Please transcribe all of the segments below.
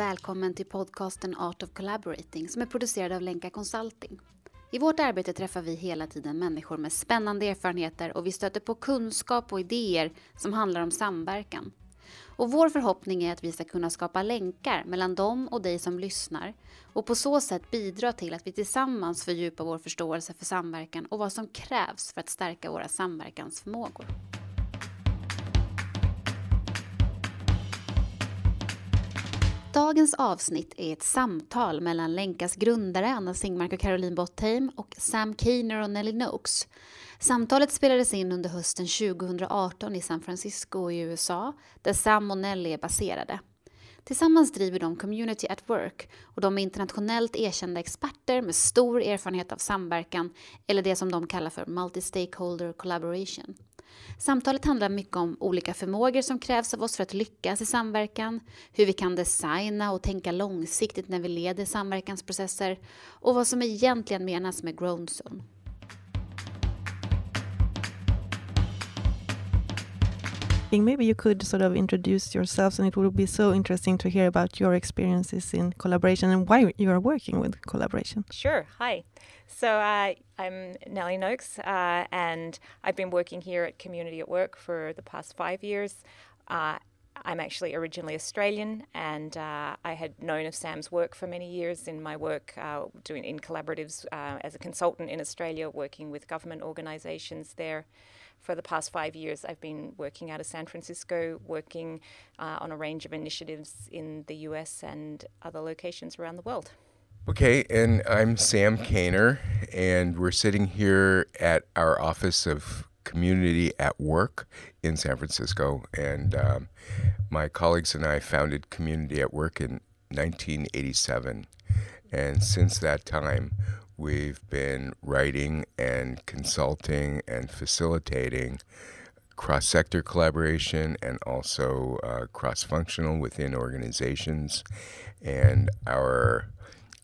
välkommen till podcasten Art of Collaborating som är producerad av Lenka Consulting. I vårt arbete träffar vi hela tiden människor med spännande erfarenheter och vi stöter på kunskap och idéer som handlar om samverkan. Och vår förhoppning är att vi ska kunna skapa länkar mellan dem och dig som lyssnar och på så sätt bidra till att vi tillsammans fördjupar vår förståelse för samverkan och vad som krävs för att stärka våra samverkansförmågor. Dagens avsnitt är ett samtal mellan Länkas grundare Anna Singmark och Caroline Bottheim och Sam Keener och Nelly Noakes. Samtalet spelades in under hösten 2018 i San Francisco i USA, där Sam och Nelly är baserade. Tillsammans driver de Community at Work och de är internationellt erkända experter med stor erfarenhet av samverkan, eller det som de kallar för Multi-Stakeholder Collaboration. Samtalet handlar mycket om olika förmågor som krävs av oss för att lyckas i samverkan, hur vi kan designa och tänka långsiktigt när vi leder samverkansprocesser och vad som egentligen menas med Grown Zone. Maybe you could sort of introduce yourselves, and it would be so interesting to hear about your experiences in collaboration and why you are working with collaboration. Sure. Hi. So uh, I'm Nellie Noakes, uh, and I've been working here at Community at Work for the past five years. Uh, I'm actually originally Australian, and uh, I had known of Sam's work for many years in my work uh, doing in collaboratives uh, as a consultant in Australia, working with government organisations there. For the past five years, I've been working out of San Francisco, working on a range of initiatives in the US and other locations around the world. Okay, and I'm Sam Kaner, and we're sitting here at our office of Community at Work in San Francisco. And um, my colleagues and I founded Community at Work in 1987. And since that time, we've been writing and consulting and facilitating cross sector collaboration and also uh, cross functional within organizations. And our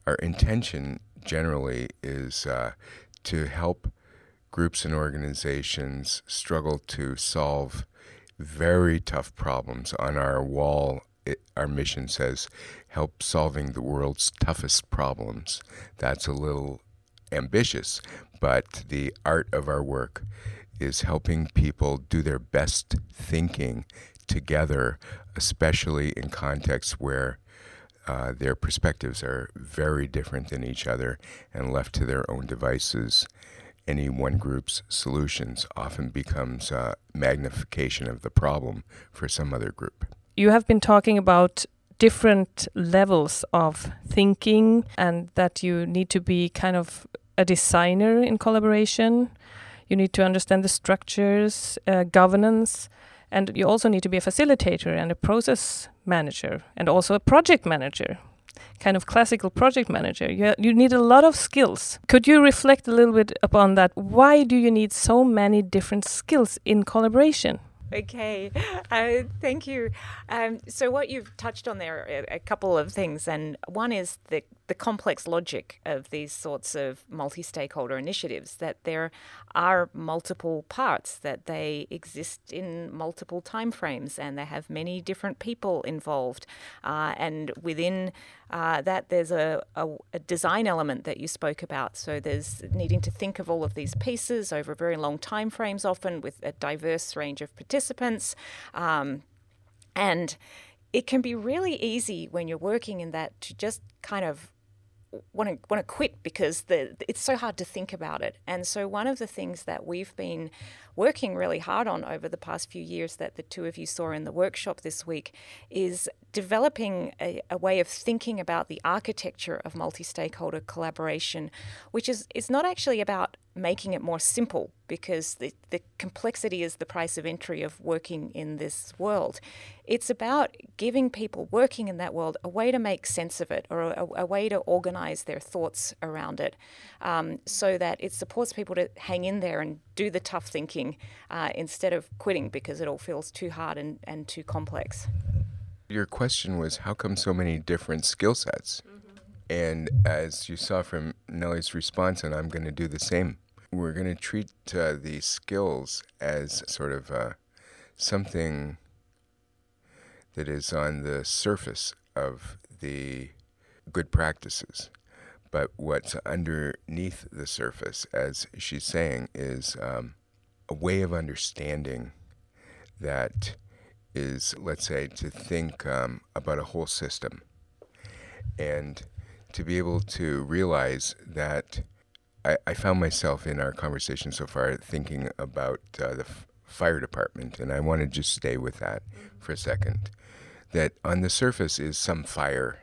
our intention generally is uh, to help groups and organizations struggle to solve very tough problems. On our wall, it, our mission says, help solving the world's toughest problems. That's a little ambitious, but the art of our work is helping people do their best thinking together, especially in contexts where uh, their perspectives are very different than each other, and left to their own devices, any one group's solutions often becomes a magnification of the problem for some other group. You have been talking about different levels of thinking, and that you need to be kind of a designer in collaboration. You need to understand the structures, uh, governance, and you also need to be a facilitator and a process manager and also a project manager kind of classical project manager. You, you need a lot of skills. Could you reflect a little bit upon that? Why do you need so many different skills in collaboration Okay, uh, thank you. Um, so, what you've touched on there are a couple of things, and one is the the complex logic of these sorts of multi stakeholder initiatives that there are multiple parts, that they exist in multiple timeframes, and they have many different people involved. Uh, and within uh, that, there's a, a, a, design element that you spoke about. So there's needing to think of all of these pieces over very long timeframes, often with a diverse range of participants. Um, and it can be really easy when you're working in that to just kind of want to want to quit because the, it's so hard to think about it. And so one of the things that we've been working really hard on over the past few years that the two of you saw in the workshop this week is developing a, a way of thinking about the architecture of multi-stakeholder collaboration, which is is not actually about making it more simple because the, the complexity is the price of entry of working in this world. It's about giving people working in that world a way to make sense of it or a, a way to organize their thoughts around it um, so that it supports people to hang in there and do the tough thinking uh, instead of quitting because it all feels too hard and, and too complex. Your question was how come so many different skill sets? Mm-hmm. And as you saw from Nellie's response, and I'm going to do the same, we're going to treat uh, these skills as sort of uh, something that is on the surface of the good practices. But what's underneath the surface, as she's saying, is um, a way of understanding that is, let's say, to think um, about a whole system and to be able to realize that I, I found myself in our conversation so far thinking about uh, the f- fire department, and I want to just stay with that for a second. That on the surface is some fire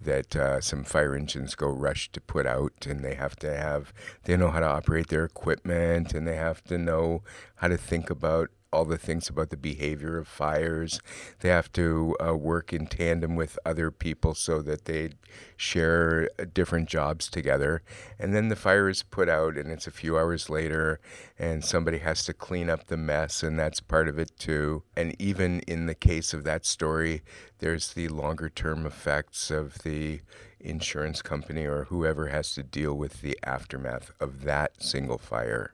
that uh, some fire engines go rush to put out, and they have to have they know how to operate their equipment, and they have to know how to think about all the things about the behavior of fires. They have to uh, work in tandem with other people so that they share uh, different jobs together. And then the fire is put out, and it's a few hours later, and somebody has to clean up the mess, and that's part of it too. And even in the case of that story, there's the longer term effects of the insurance company or whoever has to deal with the aftermath of that single fire.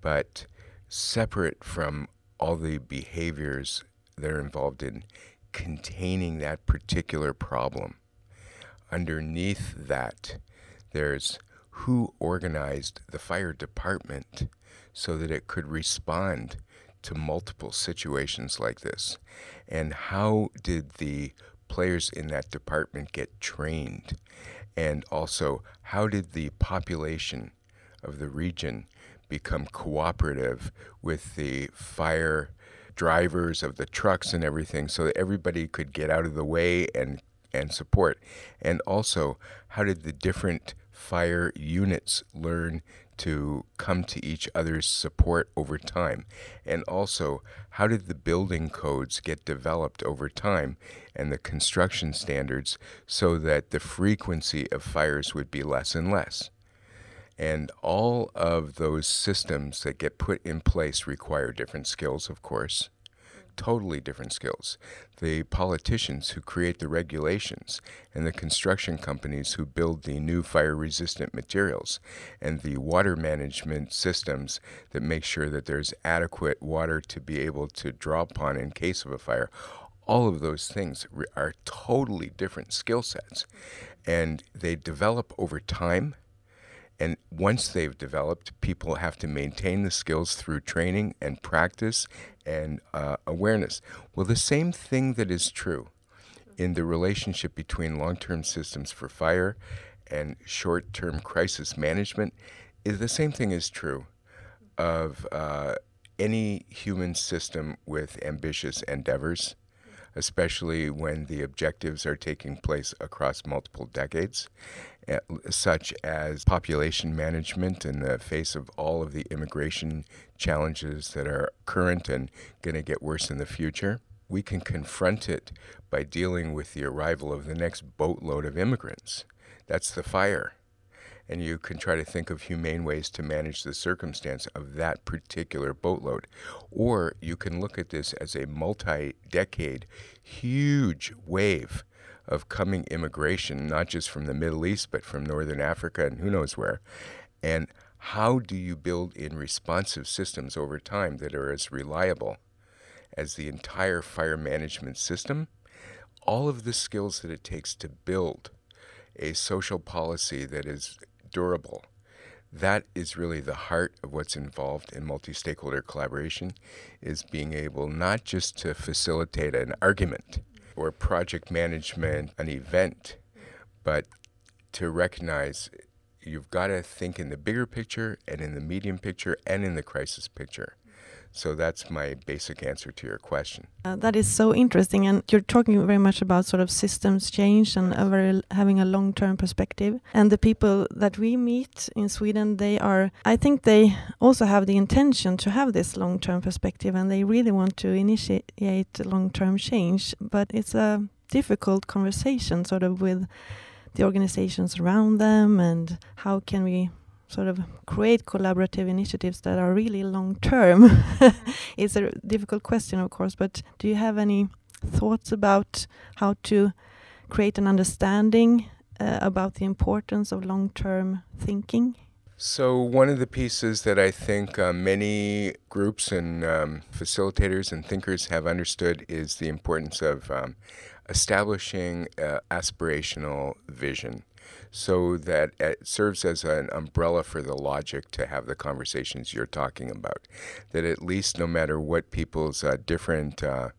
But separate from all the behaviors that are involved in containing that particular problem. Underneath that, there's who organized the fire department so that it could respond to multiple situations like this? And how did the players in that department get trained? And also, how did the population of the region become cooperative with the fire drivers of the trucks and everything so that everybody could get out of the way and and support. And also how did the different fire units learn to come to each other's support over time? And also how did the building codes get developed over time and the construction standards so that the frequency of fires would be less and less and all of those systems that get put in place require different skills, of course, totally different skills. The politicians who create the regulations, and the construction companies who build the new fire resistant materials, and the water management systems that make sure that there's adequate water to be able to draw upon in case of a fire. All of those things are totally different skill sets, and they develop over time and once they've developed, people have to maintain the skills through training and practice and uh, awareness. Well, the same thing that is true in the relationship between long term systems for fire and short term crisis management is the same thing is true of uh, any human system with ambitious endeavors, especially when the objectives are taking place across multiple decades such as population management in the face of all of the immigration challenges that are current and going to get worse in the future. We can confront it by dealing with the arrival of the next boatload of immigrants. That's the fire. And you can try to think of humane ways to manage the circumstance of that particular boatload. Or you can look at this as a multi decade, huge wave of coming immigration, not just from the Middle East, but from Northern Africa and who knows where. And how do you build in responsive systems over time that are as reliable as the entire fire management system? All of the skills that it takes to build a social policy that is durable. That is really the heart of what's involved in multi-stakeholder collaboration is being able not just to facilitate an argument or project management, an event, but to recognize you've got to think in the bigger picture and in the medium picture and in the crisis picture. So that's my basic answer to your question. Uh, that is so interesting, and you're talking very much about sort of systems change and a very, having a long-term perspective. And the people that we meet in Sweden, they are, I think, they also have the intention to have this long-term perspective, and they really want to initiate long-term change. But it's a difficult conversation, sort of, with the organizations around them, and how can we sort of create collaborative initiatives that are really long term? it's a difficult question, of course, but do you have any thoughts about how to create an understanding uh, about the importance of long term thinking? So, one of the pieces that I think uh, many groups and um, facilitators and thinkers have understood is the importance of um, establishing uh, aspirational vision so that it serves as an umbrella for the logic to have the conversations you're talking about. That at least, no matter what people's uh, different uh,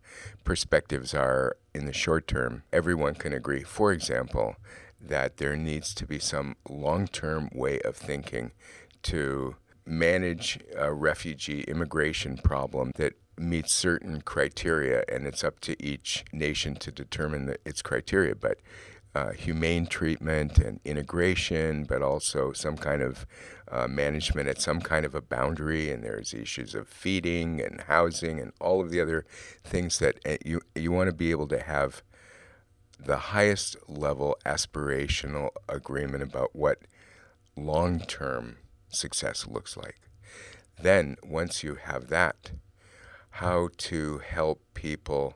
perspectives are in the short term, everyone can agree. For example, that there needs to be some long term way of thinking to manage a refugee immigration problem that meets certain criteria, and it's up to each nation to determine the, its criteria. But uh, humane treatment and integration, but also some kind of uh, management at some kind of a boundary. And there's issues of feeding and housing and all of the other things that uh, you you want to be able to have the highest level aspirational agreement about what long term success looks like. Then, once you have that, how to help people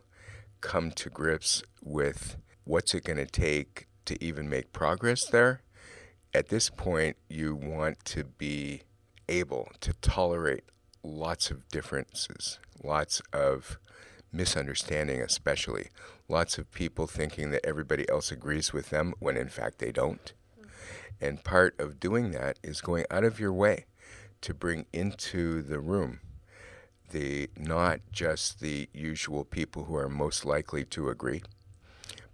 come to grips with what's it going to take to even make progress there? At this point, you want to be able to tolerate lots of differences, lots of misunderstanding, especially lots of people thinking that everybody else agrees with them when in fact they don't. And part of doing that is going out of your way to bring into the room the not just the usual people who are most likely to agree,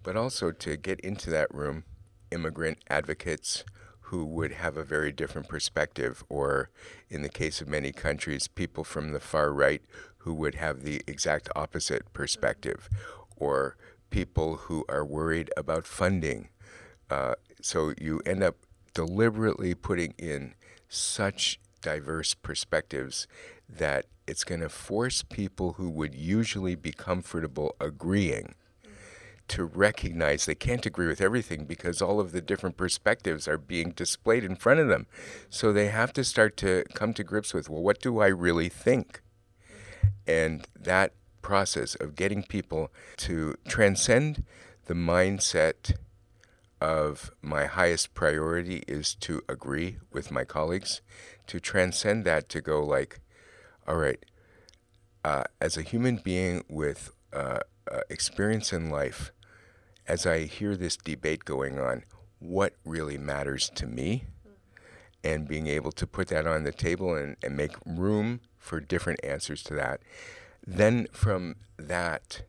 but also to get into that room immigrant advocates who would have a very different perspective, or in the case of many countries, people from the far right who would have the exact opposite perspective, or people who are worried about funding. Uh, so you end up deliberately putting in such diverse perspectives that it's going to force people who would usually be comfortable agreeing to recognize they can't agree with everything because all of the different perspectives are being displayed in front of them. So they have to start to come to grips with, well, what do I really think? And that process of getting people to transcend the mindset of my highest priority is to agree with my colleagues, to transcend that to go like, all right, uh, as a human being with uh, uh, experience in life, as I hear this debate going on, what really matters to me? And being able to put that on the table and, and make room for different answers to that. Then from that,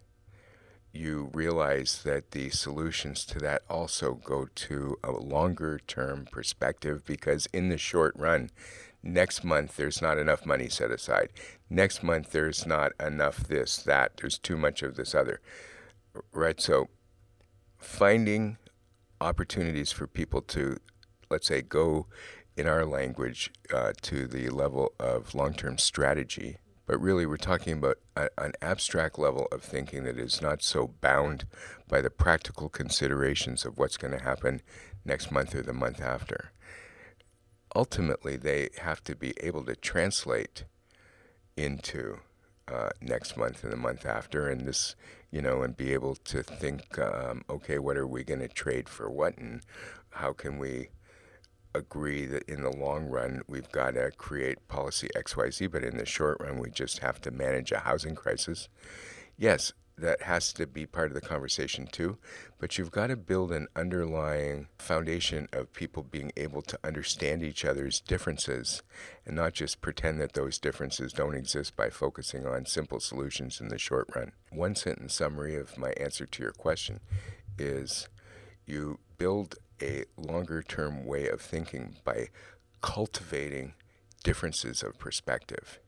you realize that the solutions to that also go to a longer term perspective because in the short run, next month there's not enough money set aside. Next month there's not enough this, that, there's too much of this other. Right? So finding opportunities for people to, let's say, go in our language uh, to the level of long term strategy. But really, we're talking about a, an abstract level of thinking that is not so bound by the practical considerations of what's going to happen next month or the month after. Ultimately, they have to be able to translate into uh, next month and the month after, and this, you know, and be able to think, um, okay, what are we going to trade for what, and how can we agree that in the long run we've got to create policy XYZ, but in the short run we just have to manage a housing crisis. Yes, that has to be part of the conversation too, but you've got to build an underlying foundation of people being able to understand each other's differences and not just pretend that those differences don't exist by focusing on simple solutions in the short run. One sentence summary of my answer to your question is you build a longer term way of thinking by cultivating differences of perspective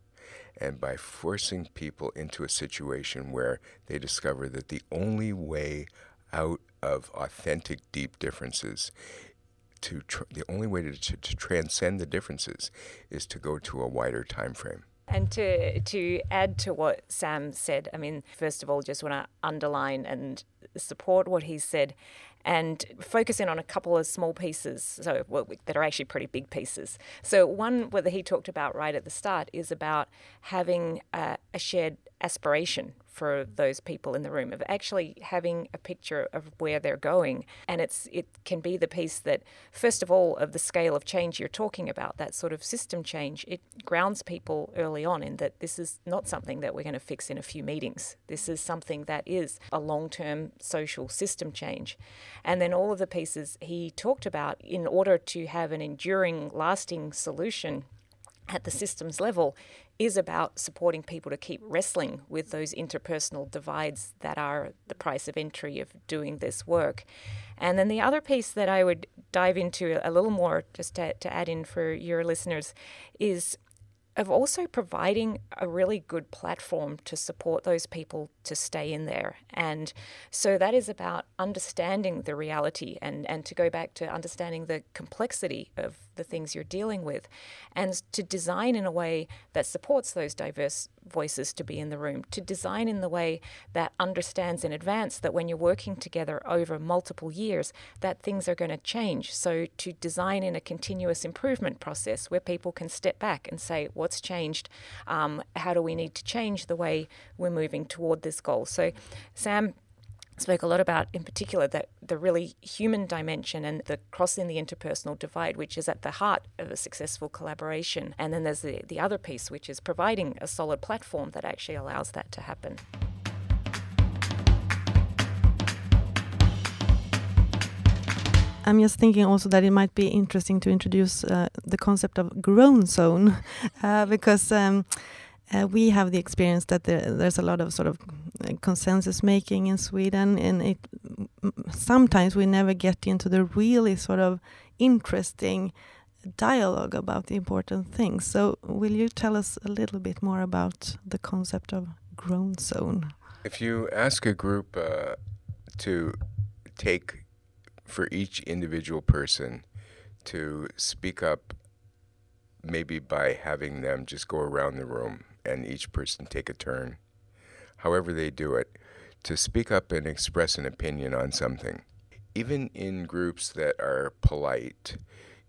and by forcing people into a situation where they discover that the only way out of authentic deep differences to tr- the only way to, to, to transcend the differences is to go to a wider time frame. And to to add to what Sam said, I mean, first of all, just want to underline and support what he said, and focus in on a couple of small pieces so well, that are actually pretty big pieces. So one whether he talked about right at the start is about having a, a shared aspiration for those people in the room, of actually having a picture of where they're going. And it's it can be the piece that, first of all, of the scale of change you're talking about, that sort of system change, it grounds people early on in that this is not something that we're going to fix in a few meetings. This is something that is a long term social system change. And then all of the pieces he talked about in order to have an enduring, lasting solution at the systems level is about supporting people to keep wrestling with those interpersonal divides that are the price of entry of doing this work. And then the other piece that I would dive into a little more, just to, to add in for your listeners, is of also providing a really good platform to support those people to stay in there. And so that is about understanding the reality and, and to go back to understanding the complexity of the things you're dealing with and to design in a way that supports those diverse voices to be in the room, to design in the way that understands in advance that when you're working together over multiple years, that things are going to change. So to design in a continuous improvement process where people can step back and say, what's changed? Um, how do we need to change the way we're moving toward this goal? So Sam spoke a lot about, in particular, that the really human dimension and the crossing the interpersonal divide, which is at the heart of a successful collaboration. And then there's the, the other piece, which is providing a solid platform that actually allows that to happen. I'm just thinking also that it might be interesting to introduce uh, the concept of groan zone uh, because um, uh, we have the experience that there, there's a lot of sort of consensus making in Sweden, and it sometimes we never get into the really sort of interesting dialogue about the important things. So, will you tell us a little bit more about the concept of groan zone? If you ask a group uh, to take for each individual person to speak up, maybe by having them just go around the room and each person take a turn, however they do it, to speak up and express an opinion on something. Even in groups that are polite,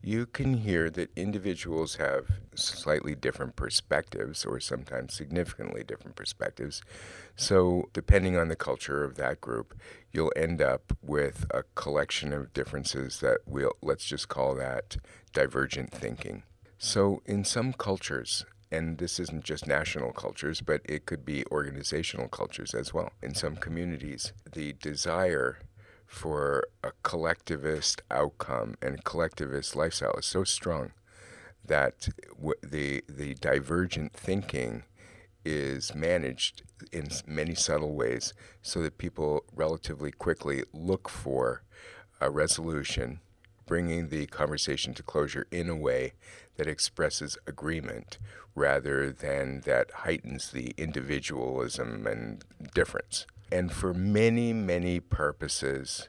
you can hear that individuals have slightly different perspectives or sometimes significantly different perspectives. So, depending on the culture of that group, you'll end up with a collection of differences that we'll let's just call that divergent thinking. So, in some cultures, and this isn't just national cultures, but it could be organizational cultures as well. In some communities, the desire for a collectivist outcome and collectivist lifestyle is so strong that w- the the divergent thinking is managed in many subtle ways so that people relatively quickly look for a resolution bringing the conversation to closure in a way that expresses agreement rather than that heightens the individualism and difference. And for many, many purposes,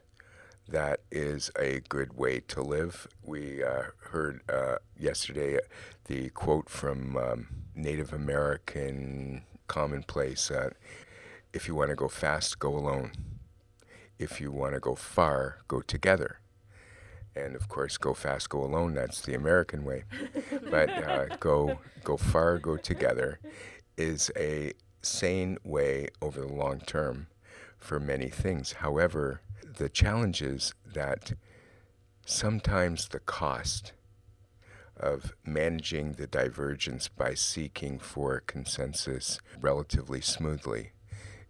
that is a good way to live. We uh, heard uh, yesterday the quote from um, Native American commonplace uh, if you want to go fast, go alone. If you want to go far, go together and of course go fast go alone that's the american way. But uh, go go far go together is a sane way over the long term for many things. However the challenge is that sometimes the cost of managing the divergence by seeking for consensus relatively smoothly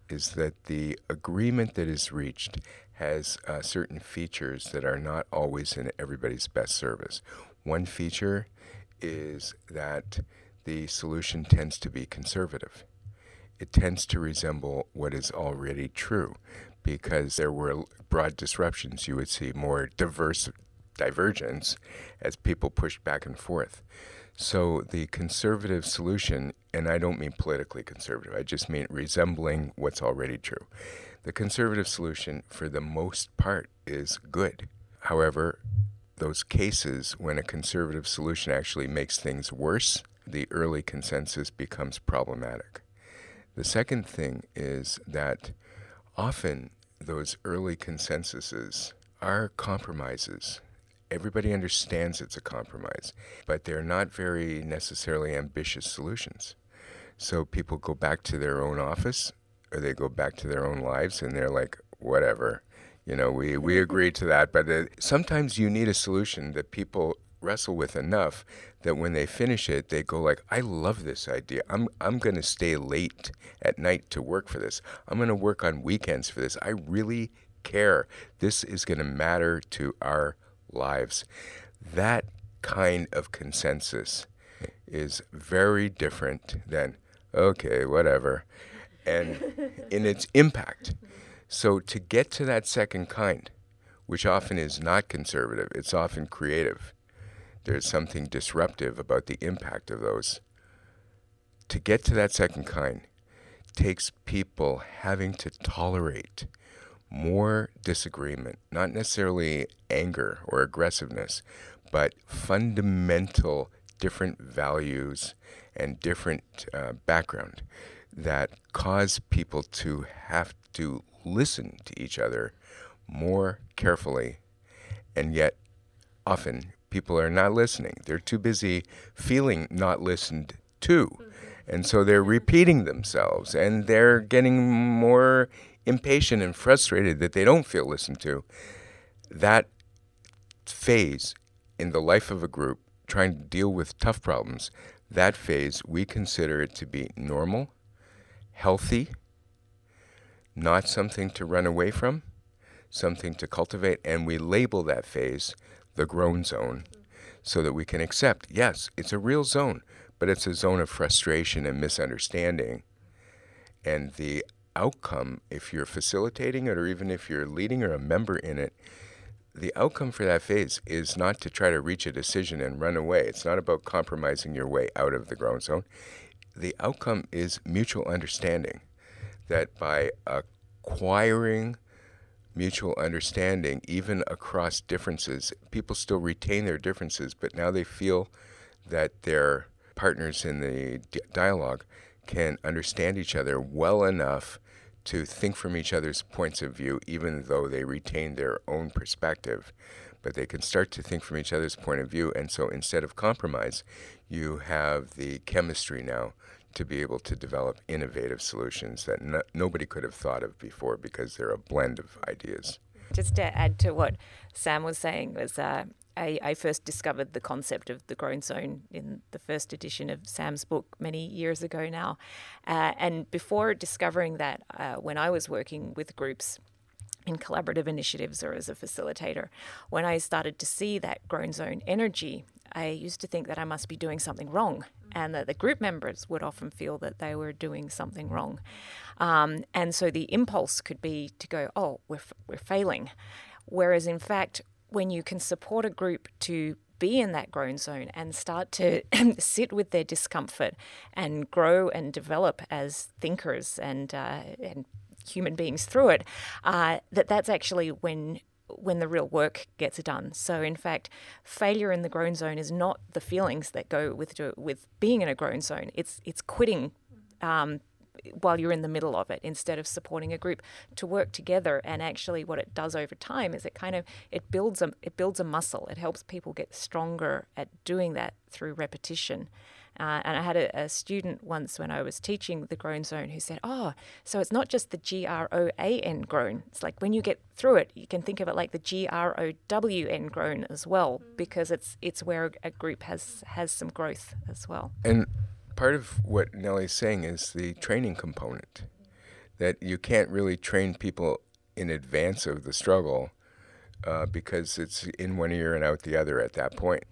is that the agreement that is reached has uh, certain features that are not always in everybody's best service. One feature is that the solution tends to be conservative. It tends to resemble what is already true because there were broad disruptions. You would see more diverse divergence as people pushed back and forth. So the conservative solution, and I don't mean politically conservative, I just mean resembling what's already true, the conservative solution, for the most part, is good. However, those cases when a conservative solution actually makes things worse, the early consensus becomes problematic. The second thing is that often those early consensuses are compromises. Everybody understands it's a compromise, but they're not very necessarily ambitious solutions. So people go back to their own office or they go back to their own lives and they're like, whatever. You know, we, we agree to that. But uh, sometimes you need a solution that people wrestle with enough that when they finish it, they go like, "I love this idea. I'm I'm going to stay late at night to work for this. I'm going to work on weekends for this. I really care. This is going to matter to our lives." That kind of consensus is very different than okay, whatever, and in its impact. So to get to that second kind, which often is not conservative, it's often creative there's something disruptive about the impact of those. To get to that second kind takes people having to tolerate more disagreement, not necessarily anger or aggressiveness, but fundamental different values and different uh, background that cause people to have to listen to each other more carefully and yet often people are not listening. They're too busy feeling not listened to. Mm-hmm. And so they're repeating themselves and they're getting more impatient and frustrated that they don't feel listened to. That phase in the life of a group, trying to deal with tough problems, that phase, we consider it to be normal, healthy, not something to run away from, something to cultivate, and we label that phase the groan zone, so that we can accept yes, it's a real zone, but it's a zone of frustration and misunderstanding. And the outcome, if you're facilitating it or even if you're leading or a member in it, the outcome for that phase is not to try to reach a decision and run away. It's not about compromising your way out of the groan zone. The outcome is mutual understanding that by acquiring mutual understanding, even across differences. People still retain their differences, but now they feel that their partners in the di- dialogue can understand each other well enough to think from each other's points of view, even though they retain their own perspective. But they can start to think from each other's point of view. And so instead of compromise, you have the chemistry now to be able to develop innovative solutions that no, nobody could have thought of before because they're a blend of ideas. Just to add to what Sam was saying was uh, I, I, first discovered the concept of the groan zone in the first edition of Sam's book many years ago now. Uh, and before discovering that, uh, when I was working with groups in collaborative initiatives or as a facilitator, when I started to see that groan zone energy, I used to think that I must be doing something wrong and that the group members would often feel that they were doing something wrong. Um, and so the impulse could be to go, oh, we're, we're failing. Whereas in fact, when you can support a group to be in that groan zone and start to sit with their discomfort and grow and develop as thinkers and, uh, and human beings through it, uh, that that's actually when when the real work gets done. So, in fact, failure in the groan zone is not the feelings that go with with being in a groan zone. It's it's quitting um, while you're in the middle of it instead of supporting a group to work together. And actually, what it does over time is it kind of it builds a it builds a muscle. It helps people get stronger at doing that through repetition. Uh, and I had a, a, student once when I was teaching the groan zone who said, Oh, so it's not just the G R O A N groan. It's like when you get through it, you can think of it like the G R O W N grown as well, because it's it's where a group has has some growth as well. And part of what Nellie's saying is the training component that you can't really train people in advance of the struggle uh, because it's in one ear and out the other at that point.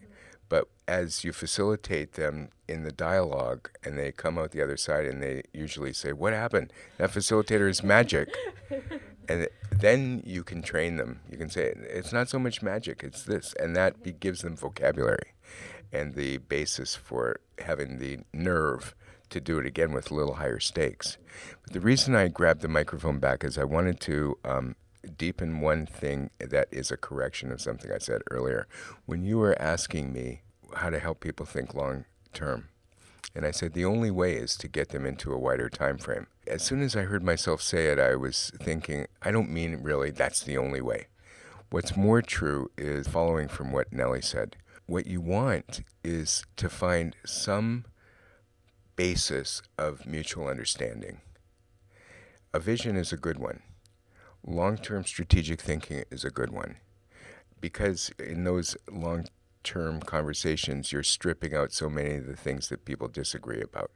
But as you facilitate them in the dialogue and they come out the other side and they usually say, What happened? That facilitator is magic. and then you can train them. You can say, It's not so much magic, it's this. And that be, gives them vocabulary and the basis for having the nerve to do it again with a little higher stakes. But the reason I grabbed the microphone back is I wanted to um, deepen one thing that is a correction of something I said earlier. When you were asking me how to help people think long term, and I said the only way is to get them into a wider time frame. As soon as I heard myself say it, I was thinking, I don't mean really that's the only way. What's more true is following from what Nellie said. What you want is to find some basis of mutual understanding a vision is a good one. Long term strategic thinking is a good one because in those long term conversations, you're stripping out so many of the things that people disagree about.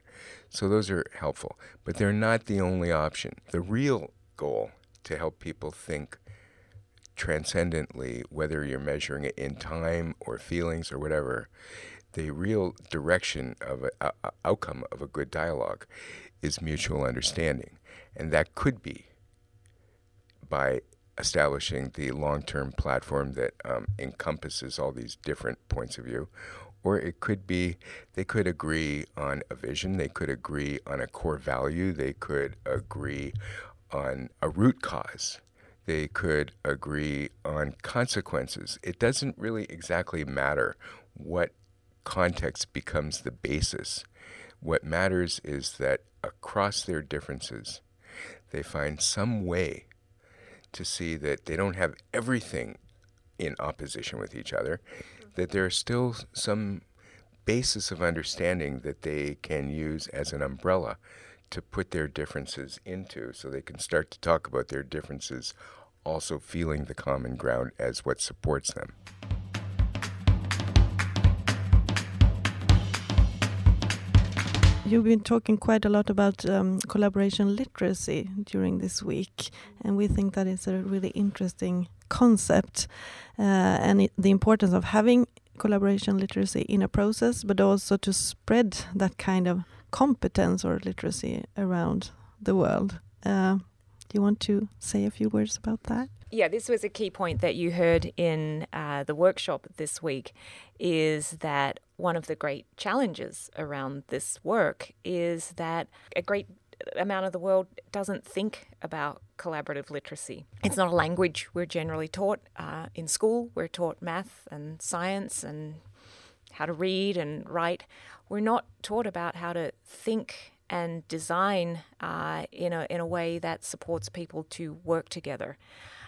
So those are helpful, but they're not the only option. The real goal to help people think transcendently, whether you're measuring it in time or feelings or whatever, the real direction of an outcome of a good dialogue is mutual understanding. And that could be by establishing the long term platform that um, encompasses all these different points of view. Or it could be they could agree on a vision, they could agree on a core value, they could agree on a root cause, they could agree on consequences. It doesn't really exactly matter what context becomes the basis. What matters is that across their differences, they find some way to see that they don't have everything in opposition with each other, that there's still some basis of understanding that they can use as an umbrella to put their differences into so they can start to talk about their differences, also feeling the common ground as what supports them. You've been talking quite a lot about um, collaboration literacy during this week, and we think that is a really interesting concept uh, and it, the importance of having collaboration literacy in a process, but also to spread that kind of competence or literacy around the world. Uh, do you want to say a few words about that? Yeah, this was a key point that you heard in uh, the workshop this week is that one of the great challenges around this work is that a great amount of the world doesn't think about collaborative literacy. It's not a language we're generally taught uh, in school. We're taught math and science and how to read and write. We're not taught about how to think and design uh, in, a, in a way that supports people to work together.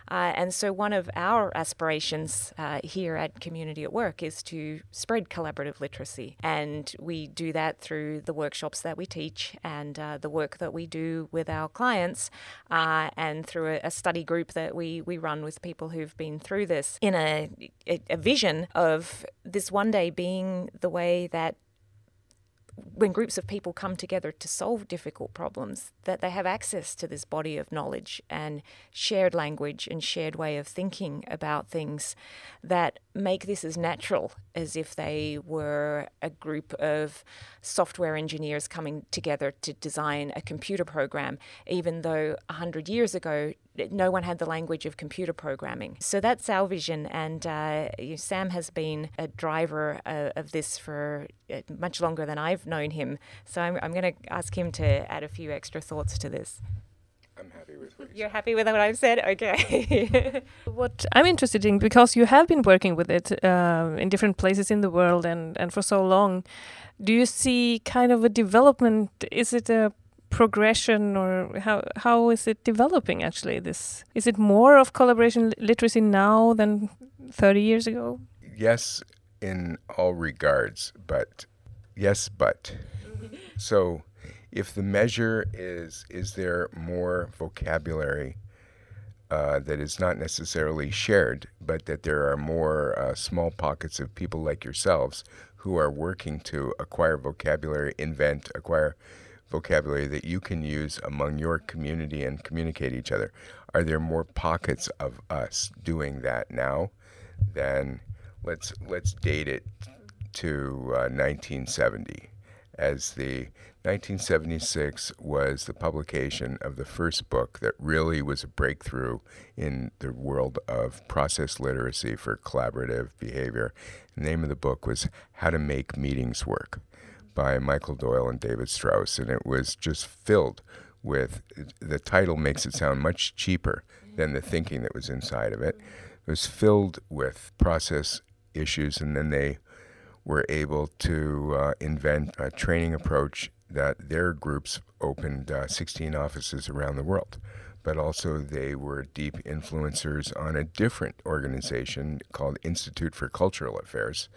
Uh, and so, one of our aspirations uh, here at Community at Work is to spread collaborative literacy. And we do that through the workshops that we teach and uh, the work that we do with our clients, uh, and through a, a, study group that we, we run with people who've been through this in a, a, a vision of this one day being the way that when groups of people come together to solve difficult problems, that they have access to this body of knowledge and shared language and shared way of thinking about things that make this as natural as if they were a group of software engineers coming together to design a computer program, even though 100 years ago, no one had the language of computer programming. So that's our vision, and uh, Sam has been a driver uh, of this for uh, much longer than I've known him. So I'm, I'm going to ask him to add a few extra thoughts to this. I'm happy with what You're happy with what I've said? Okay. what I'm interested in, because you have been working with it uh, in different places in the world and, and for so long, do you see kind of a development? Is it a progression or how how is it developing actually this? Is it more of collaboration literacy now than 30 years ago? Yes in all regards but yes but. So if the measure is is there more vocabulary uh, that is not necessarily shared, but that there are more uh, small pockets of people like yourselves who are working to acquire vocabulary, invent, acquire vocabulary that you can use among your community and communicate each other. Are there more pockets of us doing that now? than let's let's date it to uh, 1970 as the 1976 was the publication of the first book that really was a breakthrough in the world of process literacy for collaborative behavior. The name of the book was How to Make Meetings Work by Michael Doyle and David Straus, and it was just filled with the title makes it sound much cheaper than the thinking that was inside of it. It was filled with process issues, and then they were able to uh, invent a training approach that their groups opened uh, 16 offices around the world. But also, they were deep influencers on a different organization called Institute for Cultural Affairs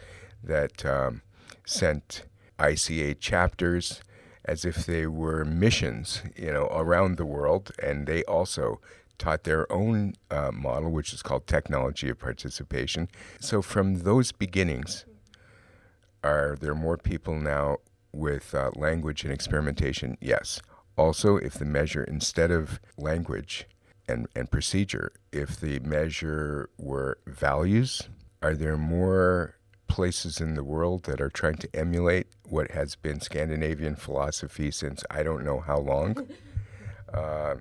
that um, sent ICA chapters as if they were missions, you know, around the world, and they also taught their own uh, model, which is called technology of participation. So from those beginnings, are there more people now with uh, language and experimentation? Yes. Also, if the measure instead of language and, and procedure, if the measure were values, are there more places in the world that are trying to emulate what has been Scandinavian philosophy since I don't know how long? Uh,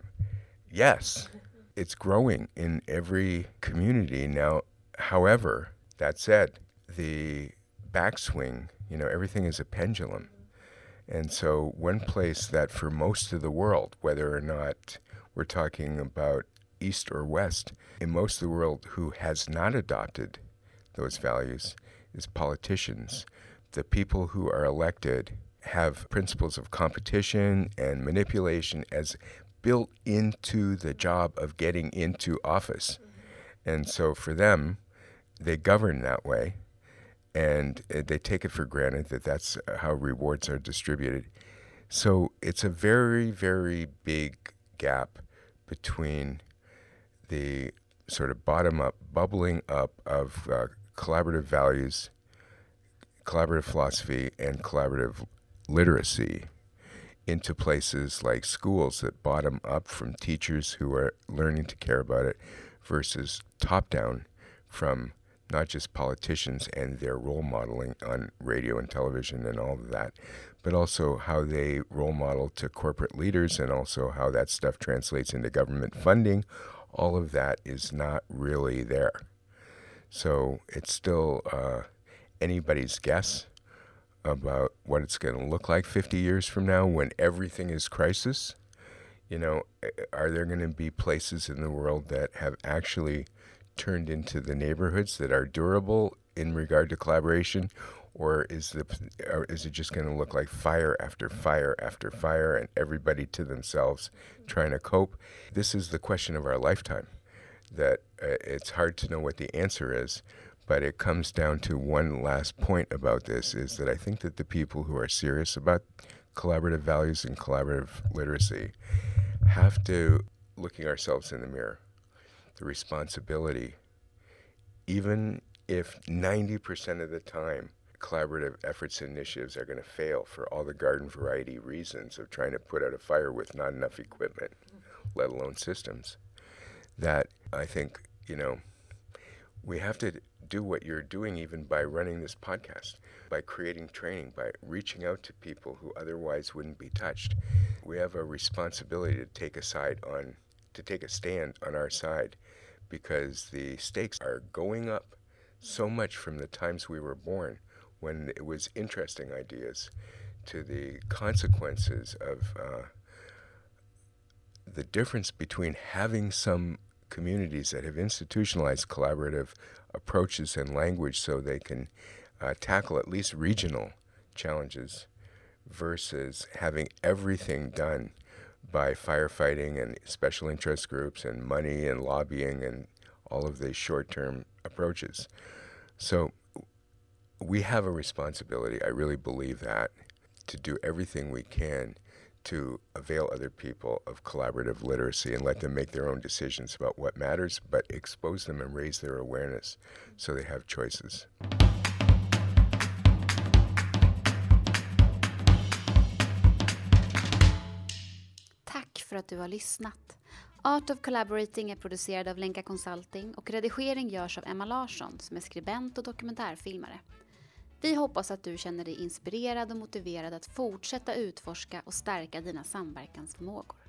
yes, it's growing in every community. Now, however, that said, the backswing, you know, everything is a pendulum. And so, one place that for most of the world, whether or not we're talking about East or West, in most of the world who has not adopted those values is politicians. The people who are elected have principles of competition and manipulation as built into the job of getting into office. And so for them, they govern that way and uh, they take it for granted that that's how rewards are distributed. So it's a very, very big gap between the sort of bottom up, bubbling up of uh, collaborative values, collaborative philosophy, and collaborative literacy into places like schools that bottom up from teachers who are learning to care about it versus top down from not just politicians and their role modeling on radio and television and all of that, but also how they role model to corporate leaders and also how that stuff translates into government funding. All of that is not really there. So it's still uh, anybody's guess about what it's going to look like 50 years from now when everything is crisis. You know, are there going to be places in the world that have actually turned into the neighborhoods that are durable in regard to collaboration? Or is, the, or is it just going to look like fire after fire after fire and everybody to themselves trying to cope? This is the question of our lifetime. That Uh, it's hard to know what the answer is, but it comes down to one last point about this is that I think that the people who are serious about collaborative values and collaborative literacy have to looking ourselves in the mirror. The responsibility, even if 90% of the time collaborative efforts and initiatives are going to fail for all the garden variety reasons of trying to put out a fire with not enough equipment, let alone systems, that I think, you know, we have to do what you're doing even by running this podcast, by creating training, by reaching out to people who otherwise wouldn't be touched. We have a responsibility to take a side on, to take a stand on our side because the stakes are going up so much from the times we were born when it was interesting ideas to the consequences of uh, the difference between having some communities that have institutionalized collaborative approaches and language so they can uh, tackle at least regional challenges versus having everything done by firefighting and special interest groups and money and lobbying and all of these short term approaches. So we have a responsibility, I really believe that, to do everything we can to avail other people of collaborative literacy and let them make their own decisions about what matters, but expose them and raise their awareness so they have choices. Tack för att du har lyssnat. Art of Collaborating är producerad av Lenka Consulting och redigering görs av Emma Larsson som är skribent och dokumentärfilmare. Vi hoppas att du känner dig inspirerad och motiverad att fortsätta utforska och stärka dina samverkansförmågor.